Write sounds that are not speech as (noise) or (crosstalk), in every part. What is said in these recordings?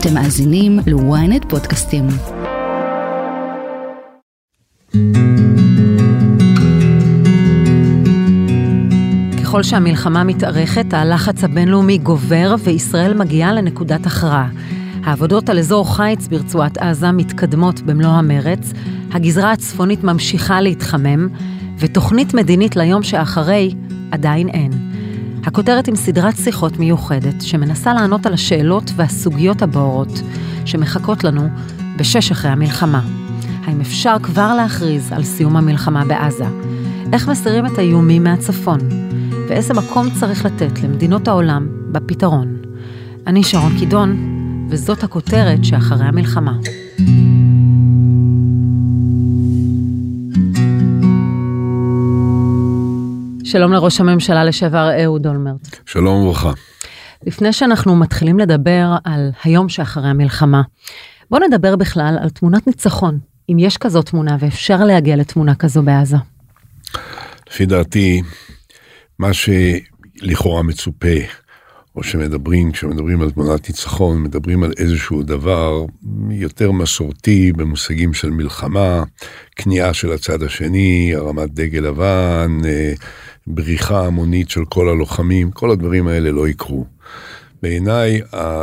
אתם מאזינים ל-ynet פודקאסטים. ככל שהמלחמה מתארכת, הלחץ הבינלאומי גובר וישראל מגיעה לנקודת הכרעה. העבודות על אזור חיץ ברצועת עזה מתקדמות במלוא המרץ, הגזרה הצפונית ממשיכה להתחמם, ותוכנית מדינית ליום שאחרי עדיין אין. הכותרת עם סדרת שיחות מיוחדת שמנסה לענות על השאלות והסוגיות הבוערות שמחכות לנו בשש אחרי המלחמה. האם אפשר כבר להכריז על סיום המלחמה בעזה? איך מסירים את האיומים מהצפון? ואיזה מקום צריך לתת למדינות העולם בפתרון? אני שרון קידון, וזאת הכותרת שאחרי המלחמה. שלום לראש הממשלה לשעבר אהוד אולמרט. שלום וברכה. לפני שאנחנו מתחילים לדבר על היום שאחרי המלחמה, בואו נדבר בכלל על תמונת ניצחון, אם יש כזאת תמונה ואפשר להגיע לתמונה כזו בעזה. לפי דעתי, מה שלכאורה מצופה, או שמדברים, כשמדברים על תמונת ניצחון, מדברים על איזשהו דבר יותר מסורתי במושגים של מלחמה, כניעה של הצד השני, הרמת דגל לבן, אה, בריחה המונית של כל הלוחמים, כל הדברים האלה לא יקרו. בעיניי,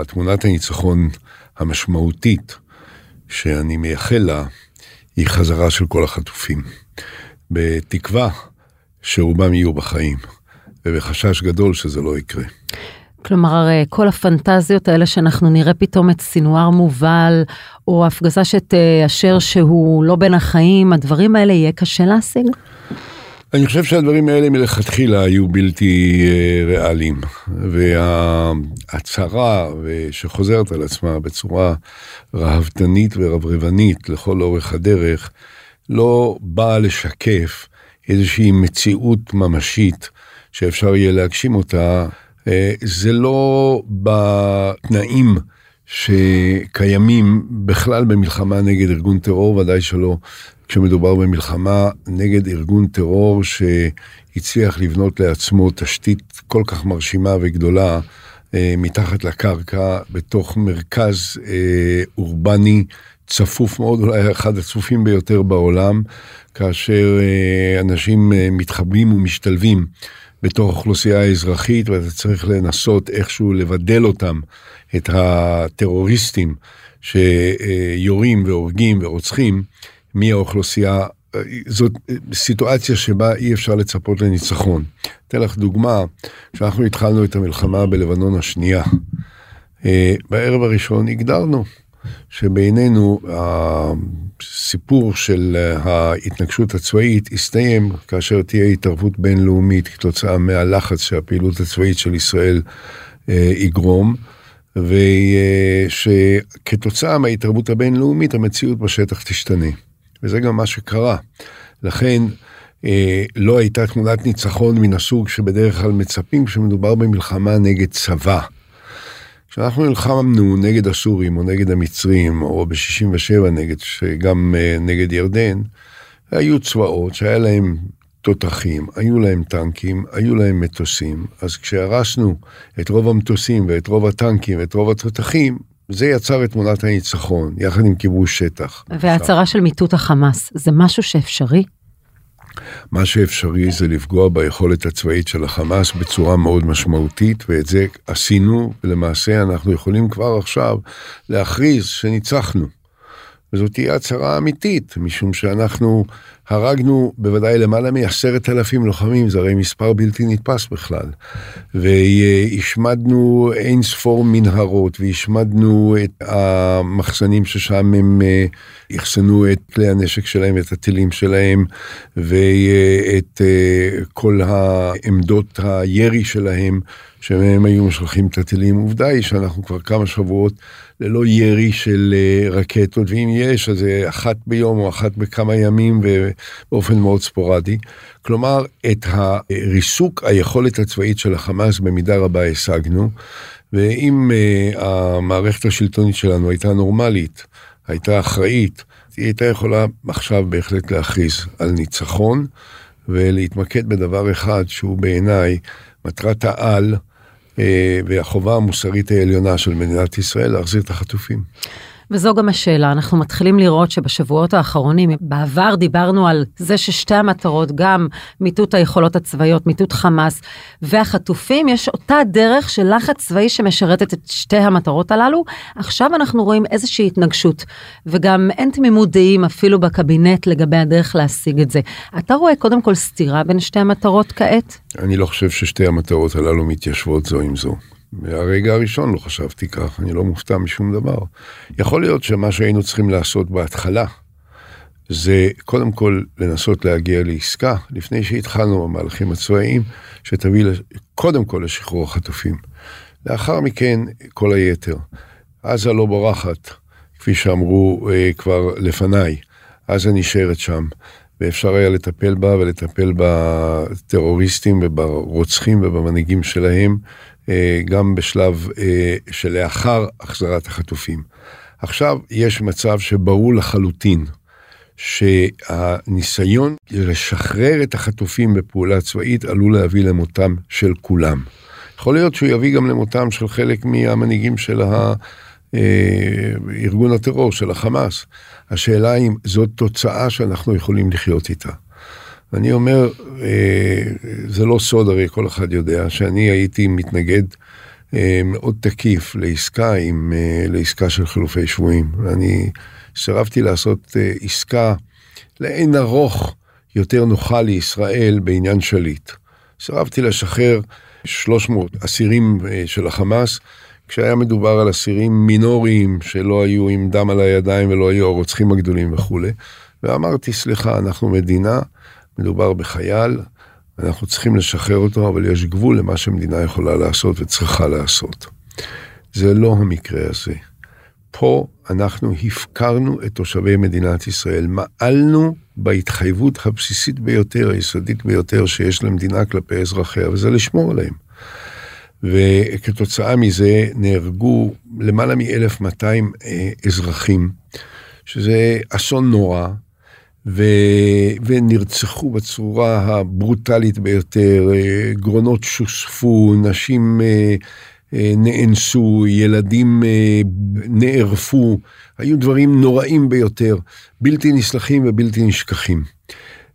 תמונת הניצחון המשמעותית שאני מייחל לה, היא חזרה של כל החטופים. בתקווה שרובם יהיו בחיים, ובחשש גדול שזה לא יקרה. כלומר, כל הפנטזיות האלה שאנחנו נראה פתאום את סינואר מובל, או הפגזה שתאשר שהוא לא בין החיים, הדברים האלה יהיה קשה להשיג? אני חושב שהדברים האלה מלכתחילה היו בלתי אה, ריאליים, וההצהרה שחוזרת על עצמה בצורה ראוותנית ורברבנית לכל אורך הדרך, לא באה לשקף איזושהי מציאות ממשית שאפשר יהיה להגשים אותה, אה, זה לא בתנאים שקיימים בכלל במלחמה נגד ארגון טרור, ודאי שלא כשמדובר במלחמה נגד ארגון טרור שהצליח לבנות לעצמו תשתית כל כך מרשימה וגדולה אה, מתחת לקרקע, בתוך מרכז אה, אורבני צפוף מאוד, אולי אחד הצפופים ביותר בעולם, כאשר אה, אנשים אה, מתחברים ומשתלבים בתוך אוכלוסייה האזרחית, ואתה צריך לנסות איכשהו לבדל אותם, את הטרוריסטים שיורים והורגים ורוצחים. מהאוכלוסייה, זאת סיטואציה שבה אי אפשר לצפות לניצחון. אתן לך דוגמה, כשאנחנו התחלנו את המלחמה בלבנון השנייה, אה, בערב הראשון הגדרנו שבינינו הסיפור של ההתנגשות הצבאית יסתיים כאשר תהיה התערבות בינלאומית כתוצאה מהלחץ שהפעילות הצבאית של ישראל אה, יגרום. ושכתוצאה מההתערבות הבינלאומית המציאות בשטח תשתנה. וזה גם מה שקרה. לכן אה, לא הייתה תמונת ניצחון מן הסוג שבדרך כלל מצפים כשמדובר במלחמה נגד צבא. כשאנחנו נלחמנו נגד הסורים או נגד המצרים או ב-67 נגד, גם אה, נגד ירדן, היו צבאות שהיה להם תותחים, היו להם טנקים, היו להם מטוסים, אז כשהרסנו את רוב המטוסים ואת רוב הטנקים ואת רוב התותחים, זה יצר את תמונת הניצחון, יחד עם כיבוש שטח. וההצהרה של מיטוט החמאס, זה משהו שאפשרי? מה שאפשרי זה לפגוע ביכולת הצבאית של החמאס בצורה מאוד משמעותית, ואת זה עשינו, ולמעשה אנחנו יכולים כבר עכשיו להכריז שניצחנו. וזאת תהיה הצהרה אמיתית, משום שאנחנו הרגנו בוודאי למעלה מעשרת אלפים לוחמים, זה הרי מספר בלתי נתפס בכלל. והשמדנו אין ספור מנהרות, והשמדנו את המחסנים ששם הם אה, אחסנו את כלי הנשק שלהם, את הטילים שלהם, ואת אה, כל העמדות הירי שלהם. שמהם היו משלחים את הטילים. עובדה היא שאנחנו כבר כמה שבועות ללא ירי של אה, רקטות, ואם יש, אז זה אחת ביום או אחת בכמה ימים ובאופן מאוד ספורדי. כלומר, את הריסוק היכולת הצבאית של החמאס במידה רבה השגנו, ואם uh, המערכת השלטונית שלנו הייתה נורמלית, הייתה אחראית, היא הייתה יכולה עכשיו בהחלט להכריז על ניצחון ולהתמקד בדבר אחד שהוא בעיניי מטרת העל אה, והחובה המוסרית העליונה של מדינת ישראל להחזיר את החטופים. וזו גם השאלה, אנחנו מתחילים לראות שבשבועות האחרונים, בעבר דיברנו על זה ששתי המטרות, גם מיטוט היכולות הצבאיות, מיטוט חמאס והחטופים, יש אותה דרך של לחץ צבאי שמשרתת את שתי המטרות הללו. עכשיו אנחנו רואים איזושהי התנגשות, וגם אין תמימות דעים אפילו בקבינט לגבי הדרך להשיג את זה. אתה רואה קודם כל סתירה בין שתי המטרות כעת? אני לא חושב ששתי המטרות הללו מתיישבות זו עם זו. מהרגע הראשון לא חשבתי כך, אני לא מופתע משום דבר. יכול להיות שמה שהיינו צריכים לעשות בהתחלה, זה קודם כל לנסות להגיע לעסקה, לפני שהתחלנו במהלכים הצבאיים, שתביא קודם כל לשחרור החטופים. לאחר מכן, כל היתר. עזה לא בורחת, כפי שאמרו אה, כבר לפניי, עזה נשארת שם, ואפשר היה לטפל בה ולטפל בטרוריסטים וברוצחים ובמנהיגים שלהם גם בשלב אה, שלאחר החזרת החטופים. עכשיו יש מצב שברור לחלוטין שהניסיון לשחרר את החטופים בפעולה צבאית עלול להביא למותם של כולם. יכול להיות שהוא יביא גם למותם של חלק מהמנהיגים של אה, ארגון הטרור, של החמאס. השאלה אם זאת תוצאה שאנחנו יכולים לחיות איתה. ואני אומר, אה, זה לא סוד, הרי כל אחד יודע, שאני הייתי מתנגד אה, מאוד תקיף לעסקה, עם, אה, לעסקה של חילופי שבויים. ואני סירבתי לעשות עסקה לאין ארוך יותר נוחה לישראל בעניין שליט. סירבתי לשחרר 300 אסירים של החמאס, כשהיה מדובר על אסירים מינוריים שלא היו עם דם על הידיים ולא היו הרוצחים הגדולים וכולי. ואמרתי, סליחה, אנחנו מדינה, מדובר בחייל, אנחנו צריכים לשחרר אותו, אבל יש גבול למה שמדינה יכולה לעשות וצריכה לעשות. זה לא המקרה הזה. פה אנחנו הפקרנו את תושבי מדינת ישראל, מעלנו בהתחייבות הבסיסית ביותר, היסודית ביותר שיש למדינה כלפי אזרחיה, וזה לשמור עליהם. וכתוצאה מזה נהרגו למעלה מ-1200 אה, אזרחים, שזה אסון נורא, ו... ונרצחו בצורה הברוטלית ביותר, אה, גרונות שוספו, נשים אה, אה, נאנסו, ילדים נערפו, היו דברים נוראים ביותר, בלתי נסלחים ובלתי נשכחים.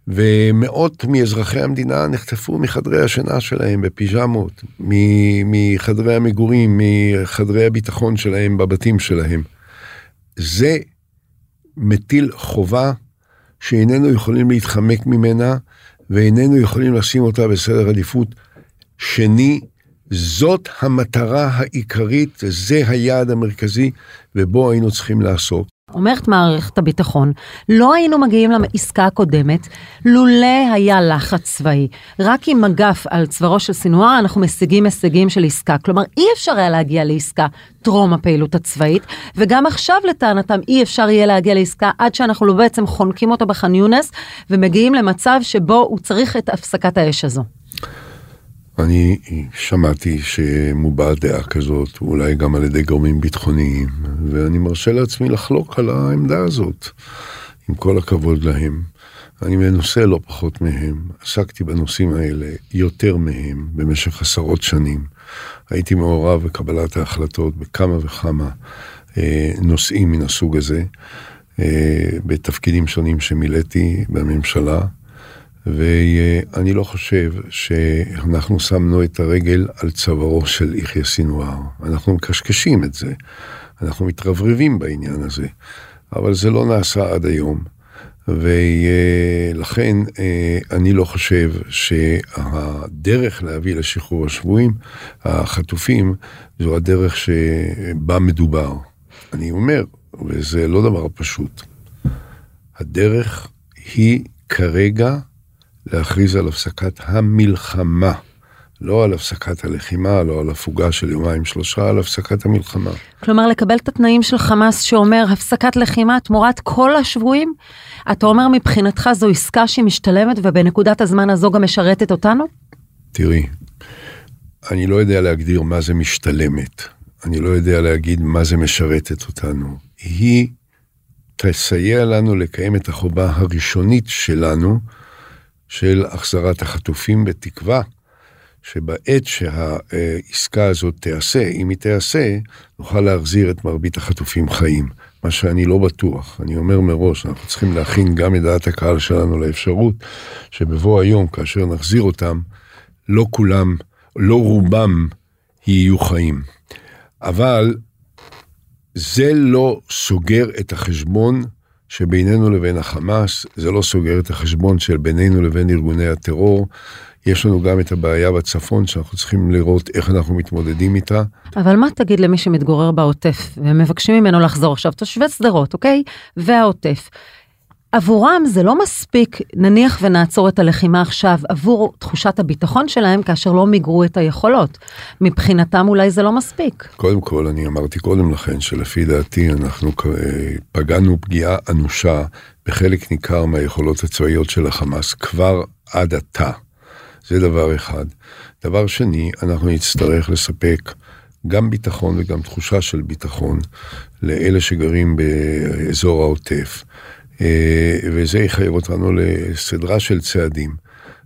ומאות מאזרחי המדינה נחטפו מחדרי השינה שלהם בפיג'מות, מחדרי המגורים, מחדרי הביטחון שלהם בבתים שלהם. זה מטיל חובה שאיננו יכולים להתחמק ממנה ואיננו יכולים לשים אותה בסדר עדיפות שני. זאת המטרה העיקרית, זה היעד המרכזי, ובו היינו צריכים לעסוק. אומרת מערכת הביטחון, לא היינו מגיעים לעסקה הקודמת לולא היה לחץ צבאי. רק עם מגף על צווארו של סינואר אנחנו משיגים הישגים של עסקה. כלומר, אי אפשר היה להגיע לעסקה טרום הפעילות הצבאית, וגם עכשיו לטענתם אי אפשר יהיה להגיע לעסקה עד שאנחנו לא בעצם חונקים אותו בח'אן יונס, ומגיעים למצב שבו הוא צריך את הפסקת האש הזו. אני שמעתי שמובעת דעה כזאת, אולי גם על ידי גורמים ביטחוניים, ואני מרשה לעצמי לחלוק על העמדה הזאת, עם כל הכבוד להם. אני מנוסה לא פחות מהם, עסקתי בנושאים האלה יותר מהם במשך עשרות שנים. הייתי מעורב בקבלת ההחלטות בכמה וכמה אה, נושאים מן הסוג הזה, אה, בתפקידים שונים שמילאתי בממשלה. ואני לא חושב שאנחנו שמנו את הרגל על צווארו של יחיא סינואר. אנחנו מקשקשים את זה, אנחנו מתרברבים בעניין הזה, אבל זה לא נעשה עד היום. ולכן אה, אני לא חושב שהדרך להביא לשחרור השבויים, החטופים, זו הדרך שבה מדובר. אני אומר, וזה לא דבר פשוט, הדרך היא כרגע להכריז על הפסקת המלחמה. לא על הפסקת הלחימה, לא על הפוגה של יומיים שלושה, על הפסקת המלחמה. כלומר, לקבל את התנאים של חמאס שאומר הפסקת לחימה תמורת כל השבויים? אתה אומר מבחינתך זו עסקה שהיא משתלמת ובנקודת הזמן הזו גם משרתת אותנו? תראי, אני לא יודע להגדיר מה זה משתלמת. אני לא יודע להגיד מה זה משרתת אותנו. היא תסייע לנו לקיים את החובה הראשונית שלנו, של החזרת החטופים, בתקווה שבעת שהעסקה הזאת תיעשה, אם היא תיעשה, נוכל להחזיר את מרבית החטופים חיים. מה שאני לא בטוח. אני אומר מראש, אנחנו צריכים להכין גם את דעת הקהל שלנו לאפשרות שבבוא היום, כאשר נחזיר אותם, לא כולם, לא רובם יהיו חיים. אבל זה לא סוגר את החשבון שבינינו לבין החמאס, זה לא סוגר את החשבון של בינינו לבין ארגוני הטרור. יש לנו גם את הבעיה בצפון שאנחנו צריכים לראות איך אנחנו מתמודדים איתה. אבל מה תגיד למי שמתגורר בעוטף ומבקשים ממנו לחזור עכשיו, תושבי שדרות, אוקיי? והעוטף. עבורם זה לא מספיק, נניח ונעצור את הלחימה עכשיו, עבור תחושת הביטחון שלהם כאשר לא מיגרו את היכולות. מבחינתם אולי זה לא מספיק. קודם כל, אני אמרתי קודם לכן שלפי דעתי אנחנו פגענו פגיעה אנושה בחלק ניכר מהיכולות הצבאיות של החמאס כבר עד עתה. זה דבר אחד. דבר שני, אנחנו נצטרך לספק גם ביטחון וגם תחושה של ביטחון לאלה שגרים באזור העוטף. אה, וזה יחייב אותנו לסדרה של צעדים.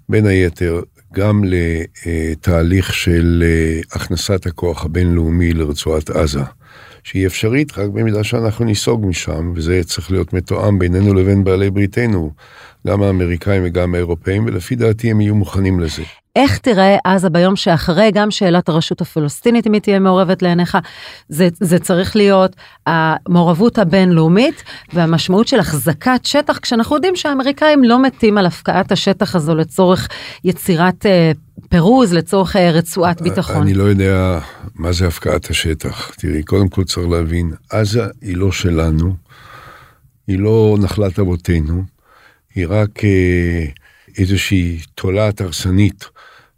בין היתר, גם לתהליך של אה, הכנסת הכוח הבינלאומי לרצועת עזה, שהיא אפשרית רק במידה שאנחנו ניסוג משם, וזה צריך להיות מתואם בינינו לבין בעלי בריתנו, גם האמריקאים וגם האירופאים, ולפי דעתי הם יהיו מוכנים לזה. איך תיראה עזה ביום שאחרי, גם שאלת הרשות הפלסטינית, אם היא תהיה מעורבת לעיניך, זה, זה צריך להיות המעורבות הבינלאומית והמשמעות של החזקת שטח, כשאנחנו יודעים שהאמריקאים לא מתים על הפקעת השטח הזו לצורך יצירת אה, פירוז, לצורך אה, רצועת ביטחון. אני לא יודע מה זה הפקעת השטח. תראי, קודם כל צריך להבין, עזה היא לא שלנו, היא לא נחלת אבותינו, היא רק אה, איזושהי תולעת הרסנית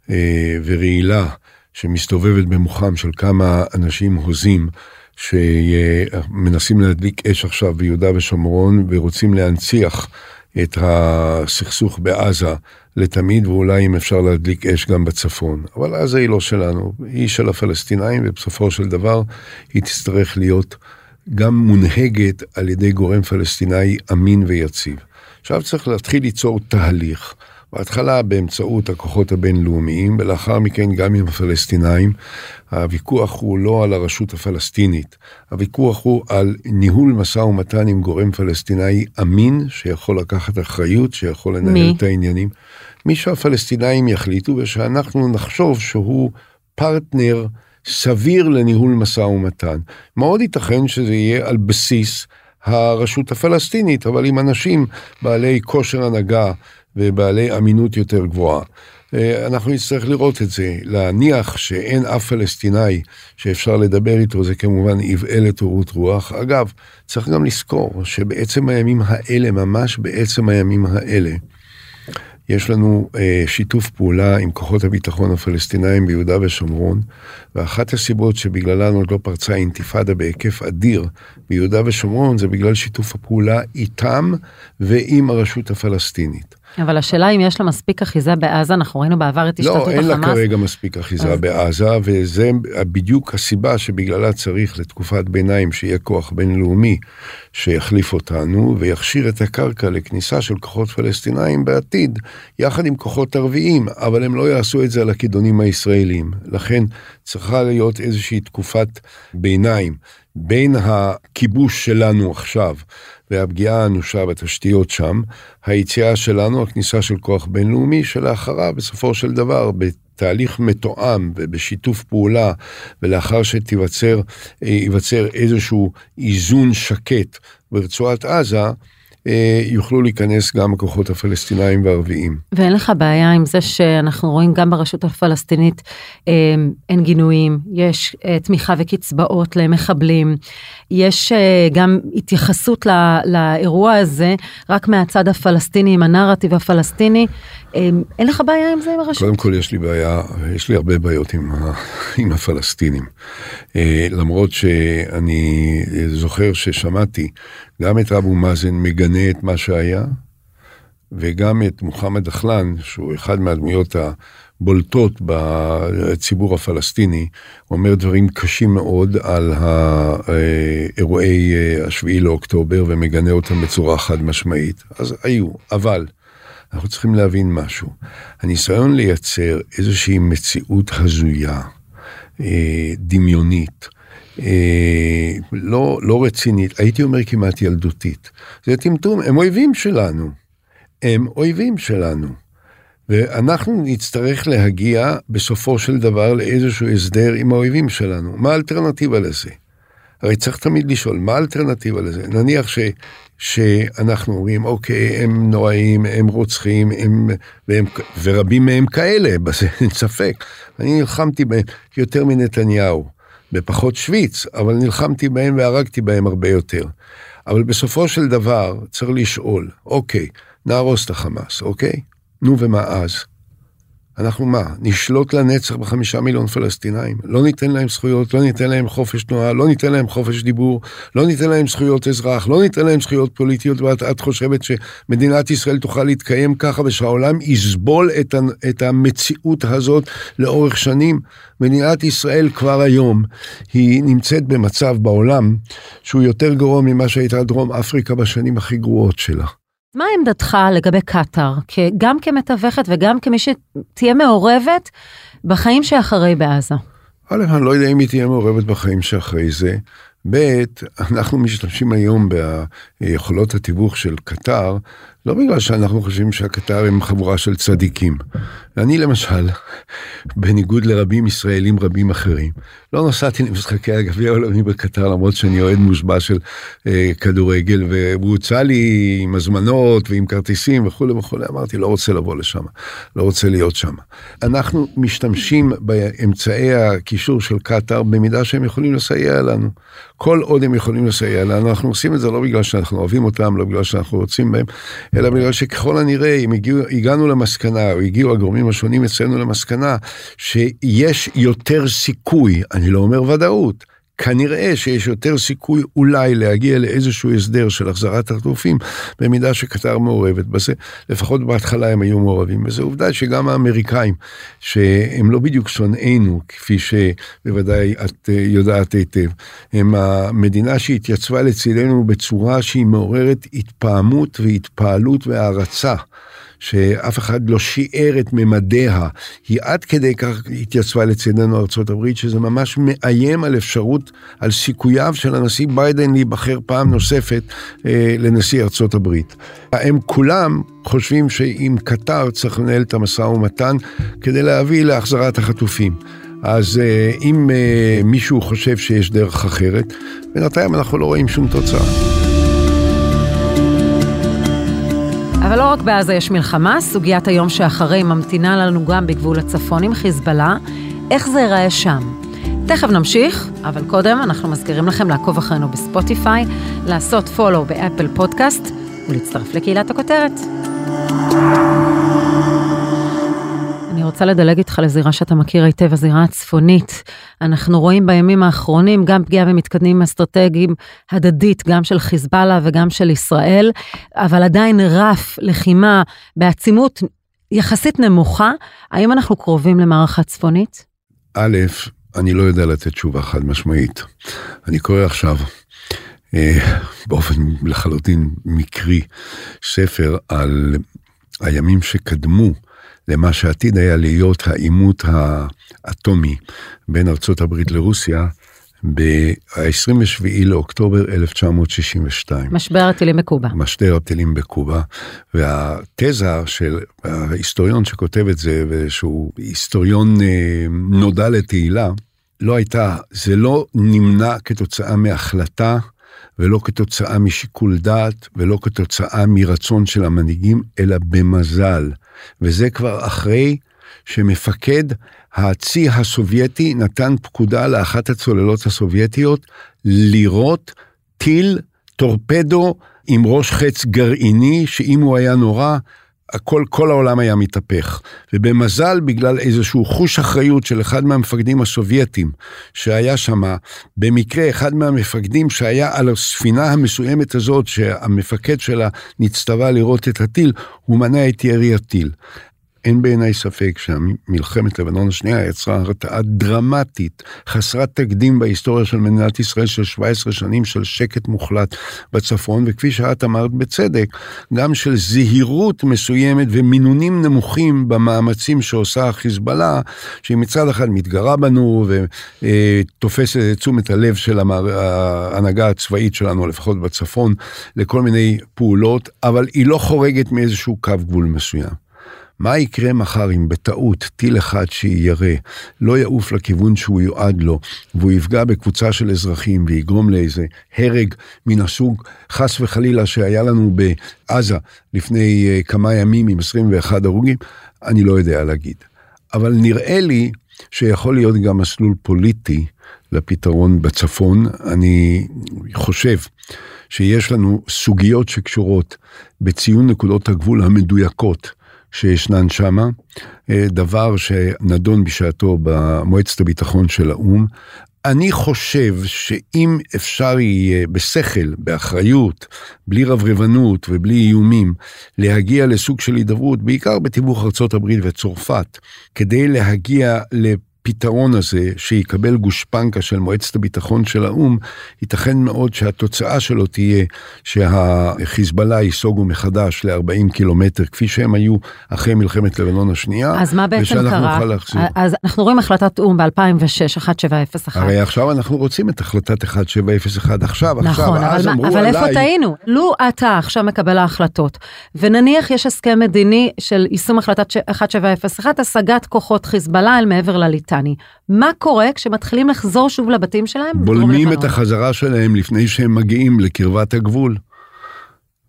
אה, ורעילה שמסתובבת במוחם של כמה אנשים הוזים שמנסים להדליק אש עכשיו ביהודה ושומרון ורוצים להנציח את הסכסוך בעזה לתמיד, ואולי אם אפשר להדליק אש גם בצפון. אבל עזה היא לא שלנו, היא של הפלסטינאים, ובסופו של דבר היא תצטרך להיות גם מונהגת על ידי גורם פלסטיני אמין ויציב. עכשיו צריך להתחיל ליצור תהליך. בהתחלה באמצעות הכוחות הבינלאומיים, ולאחר מכן גם עם הפלסטינאים. הוויכוח הוא לא על הרשות הפלסטינית, הוויכוח הוא על ניהול משא ומתן עם גורם פלסטיני אמין, שיכול לקחת אחריות, שיכול לנהל מי? את העניינים. מי שהפלסטינאים יחליטו, ושאנחנו נחשוב שהוא פרטנר סביר לניהול משא ומתן. מאוד ייתכן שזה יהיה על בסיס הרשות הפלסטינית, אבל עם אנשים בעלי כושר הנהגה ובעלי אמינות יותר גבוהה. אה, אנחנו נצטרך לראות את זה, להניח שאין אף פלסטיני שאפשר לדבר איתו, זה כמובן איוולת הורות רוח. אגב, צריך גם לזכור שבעצם הימים האלה, ממש בעצם הימים האלה, יש לנו אה, שיתוף פעולה עם כוחות הביטחון הפלסטינאים ביהודה ושומרון, ואחת הסיבות שבגללן עוד לא פרצה אינתיפאדה בהיקף אדיר ביהודה ושומרון, זה בגלל שיתוף הפעולה איתם ועם הרשות הפלסטינית. אבל השאלה אם יש לה מספיק אחיזה בעזה, אנחנו ראינו בעבר את השתתפות החמאס. לא, אין לה כרגע מספיק אחיזה אז... בעזה, וזה בדיוק הסיבה שבגללה צריך לתקופת ביניים שיהיה כוח בינלאומי שיחליף אותנו ויכשיר את הקרקע לכניסה של כוחות פלסטינאים בעתיד, יחד עם כוחות ערביים, אבל הם לא יעשו את זה על הכידונים הישראלים. לכן צריכה להיות איזושהי תקופת ביניים בין הכיבוש שלנו עכשיו והפגיעה האנושה בתשתיות שם, היציאה שלנו, הכניסה של כוח בינלאומי, שלאחריו בסופו של דבר, בתהליך מתואם ובשיתוף פעולה, ולאחר שתיווצר איזשהו איזון שקט ברצועת עזה, אה, יוכלו להיכנס גם הכוחות הפלסטינאים והערביים. ואין לך בעיה עם זה שאנחנו רואים גם ברשות הפלסטינית אה, אין גינויים, יש אה, תמיכה וקצבאות למחבלים, יש גם התייחסות לאירוע הזה רק מהצד הפלסטיני, עם הנרטיב הפלסטיני. אין לך בעיה עם זה עם הרשות? קודם כל יש לי בעיה, יש לי הרבה בעיות עם, (laughs) עם הפלסטינים. למרות שאני זוכר ששמעתי גם את אבו מאזן מגנה את מה שהיה, וגם את מוחמד דחלן, שהוא אחד מהדמויות הבולטות בציבור הפלסטיני, אומר דברים קשים מאוד על האירועי השביעי לאוקטובר ומגנה אותם בצורה חד משמעית. אז היו, אבל אנחנו צריכים להבין משהו. הניסיון לייצר איזושהי מציאות הזויה, אה, דמיונית, אה, לא, לא רצינית, הייתי אומר כמעט ילדותית. זה טמטום, הם אויבים שלנו. הם אויבים שלנו. ואנחנו נצטרך להגיע בסופו של דבר לאיזשהו הסדר עם האויבים שלנו. מה האלטרנטיבה לזה? הרי צריך תמיד לשאול, מה האלטרנטיבה לזה? נניח ש, שאנחנו אומרים, אוקיי, הם נוראים, הם רוצחים, הם, והם, ורבים מהם כאלה, (laughs) בזה אין ספק. אני נלחמתי בהם יותר מנתניהו, בפחות שוויץ, אבל נלחמתי בהם והרגתי בהם הרבה יותר. אבל בסופו של דבר צריך לשאול, אוקיי, נהרוס את החמאס, אוקיי? נו ומה אז? אנחנו מה, נשלוט לנצח בחמישה מיליון פלסטינאים? לא ניתן להם זכויות, לא ניתן להם חופש תנועה, לא ניתן להם חופש דיבור, לא ניתן להם זכויות אזרח, לא ניתן להם זכויות פוליטיות, ואת חושבת שמדינת ישראל תוכל להתקיים ככה ושהעולם יסבול את, ה, את המציאות הזאת לאורך שנים? מדינת ישראל כבר היום, היא נמצאת במצב בעולם שהוא יותר גרוע ממה שהייתה דרום אפריקה בשנים הכי גרועות שלה. מה עמדתך לגבי קטאר, גם כמתווכת וגם כמי שתהיה מעורבת בחיים שאחרי בעזה? א', אני לא יודע אם היא תהיה מעורבת בחיים שאחרי זה. ב', אנחנו משתמשים היום ביכולות התיווך של קטר, לא בגלל שאנחנו חושבים שהקטר הם חבורה של צדיקים. אני למשל, בניגוד לרבים ישראלים רבים אחרים, לא נסעתי למשחקי הגביע העולמי בקטר, למרות שאני אוהד מושבע של אה, כדורגל, והוא הוצע לי עם הזמנות ועם כרטיסים וכולי וכולי, אמרתי, לא רוצה לבוא לשם, לא רוצה להיות שם. אנחנו משתמשים באמצעי הקישור של קטר במידה שהם יכולים לסייע לנו. כל עוד הם יכולים לסייע לנו, אנחנו עושים את זה לא בגלל שאנחנו אוהבים אותם, לא בגלל שאנחנו רוצים בהם, אלא בגלל שככל הנראה, אם הגיעו, הגענו למסקנה, או הגיעו הגורמים השונים אצלנו למסקנה, שיש יותר סיכוי, אני לא אומר ודאות, כנראה שיש יותר סיכוי אולי להגיע לאיזשהו הסדר של החזרת החטופים, במידה שקטר מעורבת בזה. לפחות בהתחלה הם היו מעורבים בזה. עובדה שגם האמריקאים, שהם לא בדיוק שונאינו, כפי שבוודאי את אה, יודעת היטב, הם המדינה שהתייצבה לצידנו בצורה שהיא מעוררת התפעמות והתפעלות והערצה. שאף אחד לא שיער את ממדיה, היא עד כדי כך התייצבה לצידנו ארצות הברית, שזה ממש מאיים על אפשרות, על סיכוייו של הנשיא ביידן להיבחר פעם נוספת אה, לנשיא הברית. הם כולם חושבים שעם קטר צריך לנהל את המשא ומתן כדי להביא להחזרת החטופים. אז אה, אם אה, מישהו חושב שיש דרך אחרת, בינתיים אנחנו לא רואים שום תוצאה. אבל לא רק בעזה יש מלחמה, סוגיית היום שאחרי ממתינה לנו גם בגבול הצפון עם חיזבאללה. איך זה ייראה שם? תכף נמשיך, אבל קודם אנחנו מזכירים לכם לעקוב אחרינו בספוטיפיי, לעשות פולו באפל פודקאסט ולהצטרף לקהילת הכותרת. רוצה לדלג איתך לזירה שאתה מכיר היטב, הזירה הצפונית. אנחנו רואים בימים האחרונים גם פגיעה במתקדמים אסטרטגיים הדדית, גם של חיזבאללה וגם של ישראל, אבל עדיין רף לחימה בעצימות יחסית נמוכה. האם אנחנו קרובים למערכה צפונית? א', אני לא יודע לתת תשובה חד משמעית. אני קורא עכשיו אה, באופן לחלוטין מקרי ספר על הימים שקדמו למה שעתיד היה להיות העימות האטומי בין ארצות הברית לרוסיה ב-27 לאוקטובר 1962. משבר הטילים בקובה. משבר הטילים בקובה, והתזה של ההיסטוריון שכותב את זה, ושהוא היסטוריון אה, נודע לתהילה, לא הייתה, זה לא נמנע כתוצאה מהחלטה ולא כתוצאה משיקול דעת ולא כתוצאה מרצון של המנהיגים, אלא במזל. וזה כבר אחרי שמפקד הצי הסובייטי נתן פקודה לאחת הצוללות הסובייטיות לירות טיל טורפדו עם ראש חץ גרעיני, שאם הוא היה נורא, הכל, כל העולם היה מתהפך. ובמזל, בגלל איזשהו חוש אחריות של אחד מהמפקדים הסובייטים שהיה שם, במקרה אחד מהמפקדים שהיה על הספינה המסוימת הזאת, שהמפקד שלה נצטווה לראות את הטיל, הוא מנע את ירי הטיל. אין בעיניי ספק שמלחמת לבנון השנייה יצרה הרתעה דרמטית, חסרת תקדים בהיסטוריה של מדינת ישראל של 17 שנים של שקט מוחלט בצפון, וכפי שאת אמרת בצדק, גם של זהירות מסוימת ומינונים נמוכים במאמצים שעושה החיזבאללה, שהיא מצד אחד מתגרה בנו ותופסת את תשומת הלב של ההנהגה הצבאית שלנו, לפחות בצפון, לכל מיני פעולות, אבל היא לא חורגת מאיזשהו קו גבול מסוים. מה יקרה מחר אם בטעות טיל אחד שיירה לא יעוף לכיוון שהוא יועד לו, והוא יפגע בקבוצה של אזרחים ויגרום לאיזה הרג מן הסוג, חס וחלילה, שהיה לנו בעזה לפני uh, כמה ימים עם 21 הרוגים? אני לא יודע להגיד. אבל נראה לי שיכול להיות גם מסלול פוליטי לפתרון בצפון. אני חושב שיש לנו סוגיות שקשורות בציון נקודות הגבול המדויקות שישנן שמה, אה, דבר שנדון בשעתו במועצת הביטחון של האו"ם. אני חושב שאם אפשר יהיה בשכל, באחריות, בלי רברבנות ובלי איומים, להגיע לסוג של הידברות, בעיקר בתיווך ארה"ב וצרפת, כדי להגיע הפתרון הזה, שיקבל גושפנקה של מועצת הביטחון של האו"ם, ייתכן מאוד שהתוצאה שלו תהיה שהחיזבאללה ייסוגו מחדש ל-40 קילומטר, כפי שהם היו אחרי מלחמת לבנון השנייה. אז מה בעצם קרה? אז אנחנו רואים החלטת או"ם ב-2006, 1701. הרי עכשיו אנחנו רוצים את החלטת 1701 עכשיו, נכון, עכשיו, אבל, אז אמרו אבל עליי... איפה טעינו? לו אתה עכשיו מקבל ההחלטות, ונניח יש הסכם מדיני של יישום החלטת ש- 1701, השגת כוחות חיזבאללה אל מעבר לליטני. מה קורה כשמתחילים לחזור שוב לבתים שלהם? בולמים? את החזרה שלהם לפני שהם מגיעים לקרבת הגבול.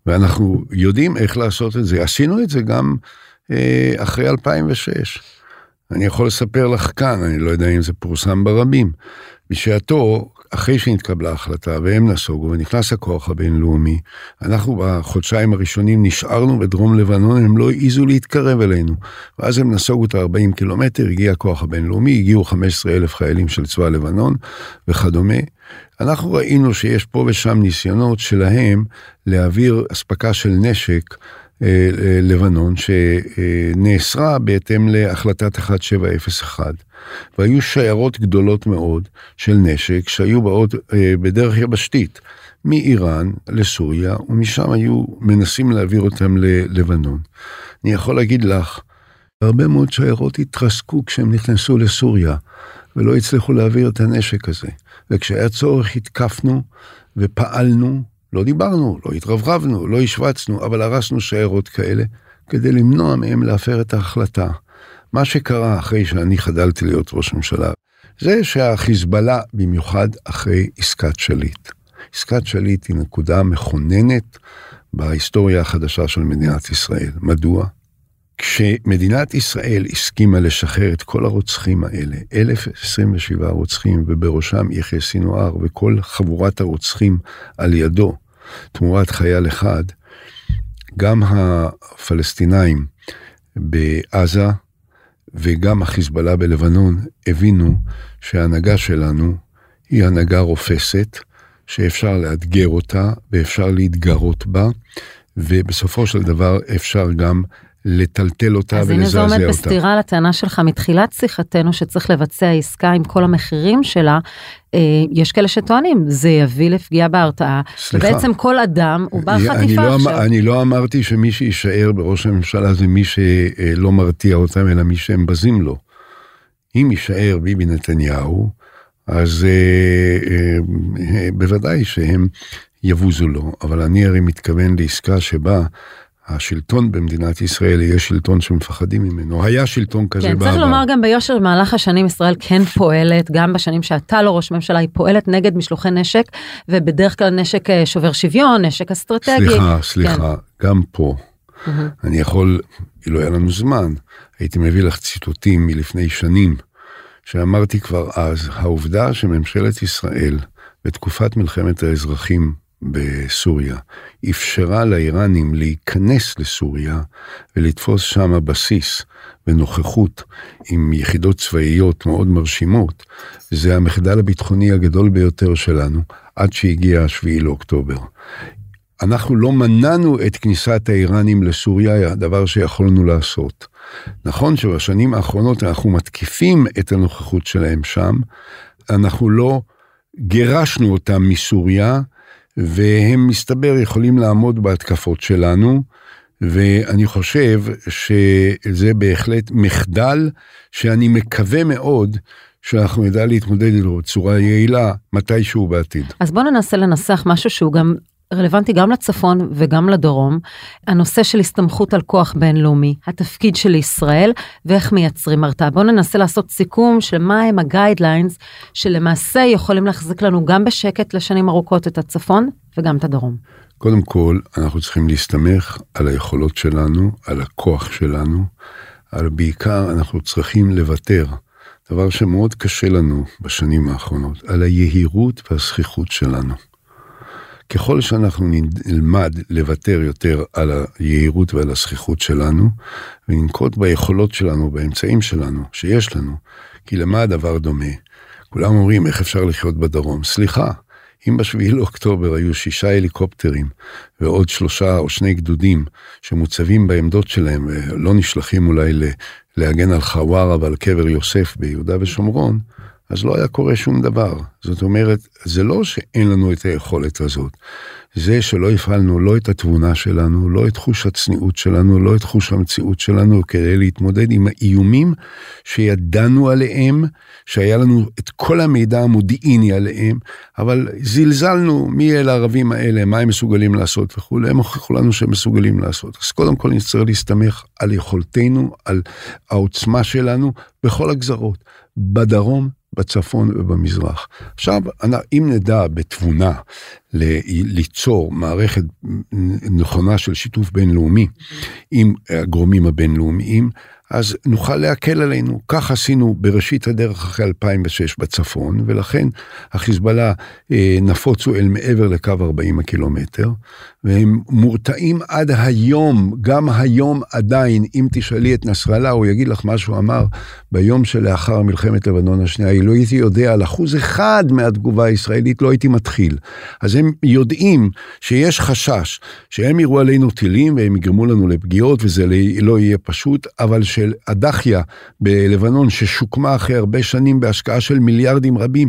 ואנחנו יודעים איך לעשות את זה. עשינו את זה גם אה, אחרי 2006. אני יכול לספר לך כאן, אני לא יודע אם זה פורסם ברבים. בשעתו, אחרי שנתקבלה ההחלטה והם נסוגו ונכנס הכוח הבינלאומי, אנחנו בחודשיים הראשונים נשארנו בדרום לבנון, הם לא העזו להתקרב אלינו. ואז הם נסוגו את ה-40 קילומטר, הגיע הכוח הבינלאומי, הגיעו 15 אלף חיילים של צבא לבנון וכדומה. אנחנו ראינו שיש פה ושם ניסיונות שלהם להעביר אספקה של נשק לבנון שנאסרה בהתאם להחלטת 1701 והיו שיירות גדולות מאוד של נשק שהיו באות אה, בדרך יבשתית מאיראן לסוריה ומשם היו מנסים להעביר אותם ללבנון. אני יכול להגיד לך, הרבה מאוד שיירות התרסקו כשהם נכנסו לסוריה ולא הצליחו להעביר את הנשק הזה. וכשהיה צורך התקפנו ופעלנו לא דיברנו, לא התרברבנו, לא השווצנו, אבל הרסנו שיירות כאלה כדי למנוע מהם להפר את ההחלטה. מה שקרה אחרי שאני חדלתי להיות ראש ממשלה, זה שהחיזבאללה, במיוחד אחרי עסקת שליט. עסקת שליט היא נקודה מכוננת בהיסטוריה החדשה של מדינת ישראל. מדוע? כשמדינת ישראל הסכימה לשחרר את כל הרוצחים האלה, 1,027 רוצחים, ובראשם יחיא סינואר וכל חבורת הרוצחים על ידו, תמורת חייל אחד, גם הפלסטינאים בעזה וגם החיזבאללה בלבנון הבינו שההנהגה שלנו היא הנהגה רופסת, שאפשר לאתגר אותה ואפשר להתגרות בה, ובסופו של דבר אפשר גם לטלטל אותה אז הנה זה ולזעזע עומד אותה. בסתירה לטענה שלך מתחילת שיחתנו שצריך לבצע עסקה עם כל המחירים שלה. אה, יש כאלה שטוענים זה יביא לפגיעה בהרתעה. סליחה. ובעצם כל אדם הוא בר אני- אני חטיפה לא, אמ- עכשיו. אני לא אמרתי שמי שיישאר בראש הממשלה זה מי שלא מרתיע אותם, אלא מי שהם בזים לו. אם יישאר ביבי נתניהו, אז אה, אה, אה, בוודאי שהם יבוזו לו, אבל אני הרי מתכוון לעסקה שבה השלטון במדינת ישראל יהיה שלטון שמפחדים ממנו. היה שלטון כזה כן, בעבר. צריך לומר גם ביושר, במהלך השנים ישראל כן פועלת, גם בשנים שאתה לא ראש ממשלה, היא פועלת נגד משלוחי נשק, ובדרך כלל נשק אה, שובר שוויון, נשק אסטרטגי. סליחה, סליחה, גם פה. מהמם. אני יכול, אילו היה לנו זמן, הייתי מביא לך ציטוטים מלפני שנים, שאמרתי כבר אז, העובדה שממשלת ישראל, בתקופת מלחמת האזרחים בסוריה, אפשרה לאיראנים להיכנס לסוריה ולתפוס שם בסיס ונוכחות עם יחידות צבאיות מאוד מרשימות, זה המחדל הביטחוני הגדול ביותר שלנו, עד שהגיע השביעי לאוקטובר. אנחנו לא מנענו את כניסת האיראנים לסוריה, דבר שיכולנו לעשות. נכון שבשנים האחרונות אנחנו מתקיפים את הנוכחות שלהם שם, אנחנו לא גירשנו אותם מסוריה, והם מסתבר יכולים לעמוד בהתקפות שלנו, ואני חושב שזה בהחלט מחדל שאני מקווה מאוד שאנחנו נדע להתמודד איתו בצורה יעילה מתישהו בעתיד. אז בואו ננסה לנסח משהו שהוא גם רלוונטי גם לצפון וגם לדרום, הנושא של הסתמכות על כוח בינלאומי, התפקיד של ישראל ואיך מייצרים הרתעה. בואו ננסה לעשות סיכום של מה הם הגיידליינס שלמעשה יכולים להחזיק לנו גם בשקט לשנים ארוכות את הצפון וגם את הדרום. קודם כל, אנחנו צריכים להסתמך על היכולות שלנו, על הכוח שלנו, אבל בעיקר אנחנו צריכים לוותר, דבר שמאוד קשה לנו בשנים האחרונות, על היהירות והזכיחות שלנו. ככל שאנחנו נלמד לוותר יותר על היהירות ועל הזכיחות שלנו, וננקוט ביכולות שלנו, באמצעים שלנו, שיש לנו, כי למה הדבר דומה? כולם אומרים, איך אפשר לחיות בדרום? סליחה, אם בשביעי לאוקטובר היו שישה הליקופטרים ועוד שלושה או שני גדודים שמוצבים בעמדות שלהם ולא נשלחים אולי להגן על חווארה ועל קבר יוסף ביהודה ושומרון, אז לא היה קורה שום דבר. זאת אומרת, זה לא שאין לנו את היכולת הזאת, זה שלא הפעלנו לא את התבונה שלנו, לא את חוש הצניעות שלנו, לא את חוש המציאות שלנו, כדי להתמודד עם האיומים שידענו עליהם, שהיה לנו את כל המידע המודיעיני עליהם, אבל זלזלנו מי אלה הערבים האלה, מה הם מסוגלים לעשות וכולי, הם הוכיחו לנו שהם מסוגלים לעשות. אז קודם כל נצטרך להסתמך על יכולתנו, על העוצמה שלנו, בכל הגזרות. בדרום, בצפון ובמזרח. עכשיו, אם נדע בתבונה ליצור מערכת נכונה של שיתוף בינלאומי עם הגורמים הבינלאומיים, אז נוכל להקל עלינו. כך עשינו בראשית הדרך אחרי 2006 בצפון, ולכן החיזבאללה אה, נפוצו אל מעבר לקו 40 הקילומטר, והם מורתעים עד היום, גם היום עדיין, אם תשאלי את נסראללה, הוא יגיד לך מה שהוא אמר ביום שלאחר מלחמת לבנון השנייה, אילו הייתי יודע על אחוז אחד מהתגובה הישראלית, לא הייתי מתחיל. אז הם יודעים שיש חשש שהם יראו עלינו טילים והם יגרמו לנו לפגיעות, וזה לא יהיה פשוט, אבל ש... של הדחיה בלבנון, ששוקמה אחרי הרבה שנים בהשקעה של מיליארדים רבים,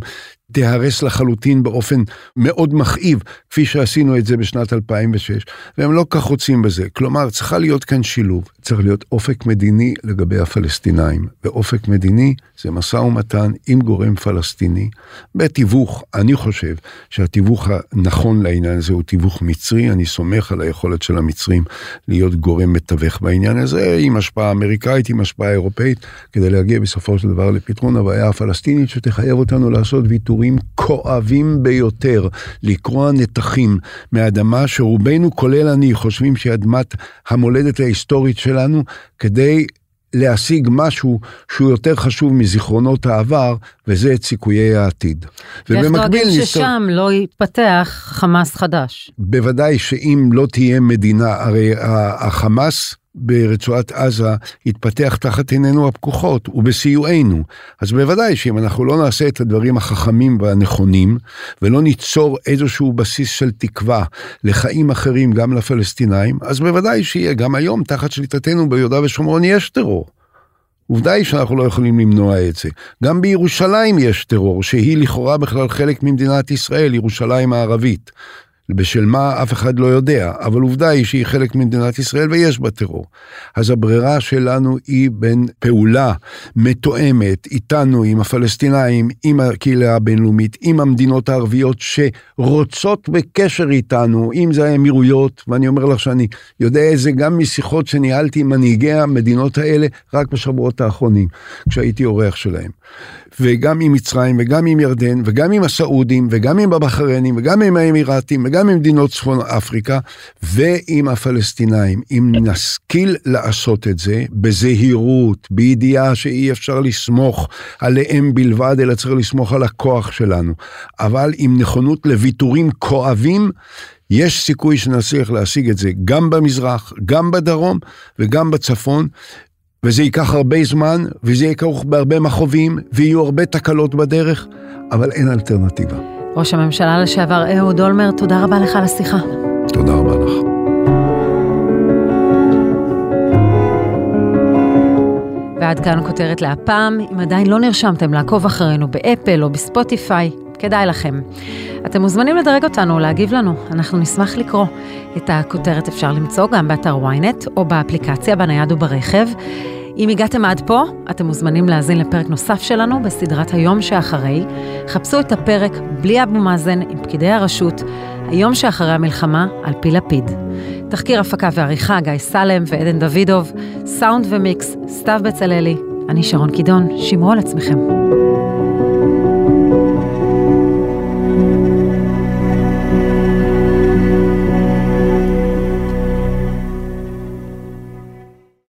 תיהרס לחלוטין באופן מאוד מכאיב, כפי שעשינו את זה בשנת 2006, והם לא כך רוצים בזה. כלומר, צריכה להיות כאן שילוב, צריך להיות אופק מדיני לגבי הפלסטינאים, ואופק מדיני זה משא ומתן עם גורם פלסטיני, בתיווך, אני חושב שהתיווך הנכון לעניין הזה הוא תיווך מצרי, אני סומך על היכולת של המצרים להיות גורם מתווך בעניין הזה, עם השפעה אמריקאית, עם השפעה אירופאית, כדי להגיע בסופו של דבר לפתרון הבעיה הפלסטינית, שתחייב אותנו לעשות ויתור. סיפורים כואבים ביותר, לקרוע נתחים מאדמה שרובנו, כולל אני, חושבים שהיא אדמת המולדת ההיסטורית שלנו, כדי להשיג משהו שהוא יותר חשוב מזיכרונות העבר, וזה את סיכויי העתיד. ואיך דואגים ששם לא יתפתח חמאס חדש? בוודאי שאם לא תהיה מדינה, הרי החמאס ברצועת עזה יתפתח תחת עינינו הפקוחות ובסיוענו. אז בוודאי שאם אנחנו לא נעשה את הדברים החכמים והנכונים, ולא ניצור איזשהו בסיס של תקווה לחיים אחרים גם לפלסטינאים, אז בוודאי שיהיה גם היום תחת שליטתנו ביהודה ושומרון יש טרור. עובדה היא שאנחנו לא יכולים למנוע את זה. גם בירושלים יש טרור, שהיא לכאורה בכלל חלק ממדינת ישראל, ירושלים הערבית. בשל מה אף אחד לא יודע, אבל עובדה היא שהיא חלק ממדינת ישראל ויש בה טרור. אז הברירה שלנו היא בין פעולה מתואמת איתנו, עם הפלסטינאים, עם הקהילה הבינלאומית, עם המדינות הערביות שרוצות בקשר איתנו, אם זה האמירויות, ואני אומר לך שאני יודע את זה גם משיחות שניהלתי עם מנהיגי המדינות האלה רק בשבועות האחרונים, כשהייתי אורח שלהם. וגם עם מצרים וגם עם ירדן וגם עם הסעודים וגם עם הבחריינים וגם עם האמירתים וגם עם מדינות צפון אפריקה ועם הפלסטינאים. אם נשכיל לעשות את זה בזהירות, בידיעה שאי אפשר לסמוך עליהם בלבד, אלא צריך לסמוך על הכוח שלנו, אבל עם נכונות לוויתורים כואבים, יש סיכוי שנצליח להשיג את זה גם במזרח, גם בדרום וגם בצפון, וזה ייקח הרבה זמן, וזה יהיה כרוך בהרבה מכאובים, ויהיו הרבה תקלות בדרך, אבל אין אלטרנטיבה. ראש הממשלה לשעבר אהוד אולמרט, תודה רבה לך על השיחה. תודה רבה לך. ועד כאן כותרת להפעם. אם עדיין לא נרשמתם לעקוב אחרינו באפל או בספוטיפיי, כדאי לכם. אתם מוזמנים לדרג אותנו, להגיב לנו, אנחנו נשמח לקרוא. את הכותרת אפשר למצוא גם באתר ynet או באפליקציה בנייד וברכב. אם הגעתם עד פה, אתם מוזמנים להאזין לפרק נוסף שלנו בסדרת היום שאחרי. חפשו את הפרק בלי אבו מאזן עם פקידי הרשות, היום שאחרי המלחמה על פי לפיד. תחקיר הפקה ועריכה גיא סלם ועדן דוידוב, סאונד ומיקס סתיו בצללי. אני שרון קידון, שמרו על עצמכם.